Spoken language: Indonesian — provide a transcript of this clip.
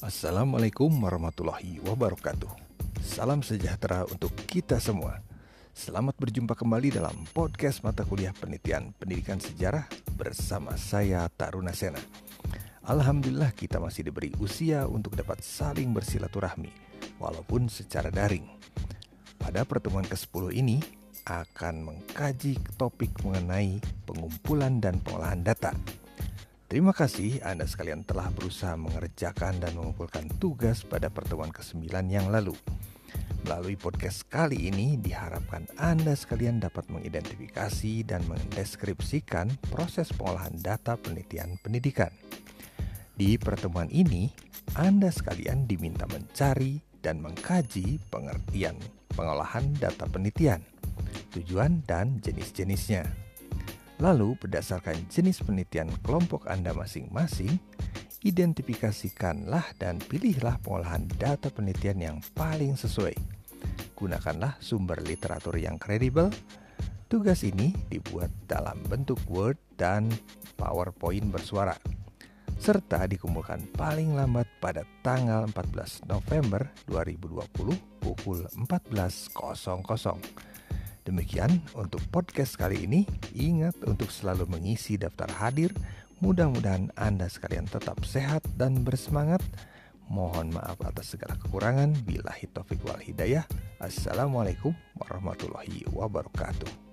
Assalamualaikum warahmatullahi wabarakatuh. Salam sejahtera untuk kita semua. Selamat berjumpa kembali dalam podcast mata kuliah penelitian pendidikan sejarah bersama saya Taruna Sena. Alhamdulillah kita masih diberi usia untuk dapat saling bersilaturahmi walaupun secara daring. Pada pertemuan ke-10 ini akan mengkaji topik mengenai pengumpulan dan pengolahan data Terima kasih Anda sekalian telah berusaha mengerjakan dan mengumpulkan tugas pada pertemuan ke-9 yang lalu. Melalui podcast kali ini diharapkan Anda sekalian dapat mengidentifikasi dan mendeskripsikan proses pengolahan data penelitian pendidikan. Di pertemuan ini, Anda sekalian diminta mencari dan mengkaji pengertian pengolahan data penelitian, tujuan dan jenis-jenisnya. Lalu, berdasarkan jenis penelitian kelompok Anda masing-masing, identifikasikanlah dan pilihlah pengolahan data penelitian yang paling sesuai. Gunakanlah sumber literatur yang kredibel. Tugas ini dibuat dalam bentuk Word dan PowerPoint bersuara serta dikumpulkan paling lambat pada tanggal 14 November 2020 pukul 14.00. Demikian untuk podcast kali ini. Ingat untuk selalu mengisi daftar hadir. Mudah-mudahan Anda sekalian tetap sehat dan bersemangat. Mohon maaf atas segala kekurangan. Bila taufik wal hidayah. Assalamualaikum warahmatullahi wabarakatuh.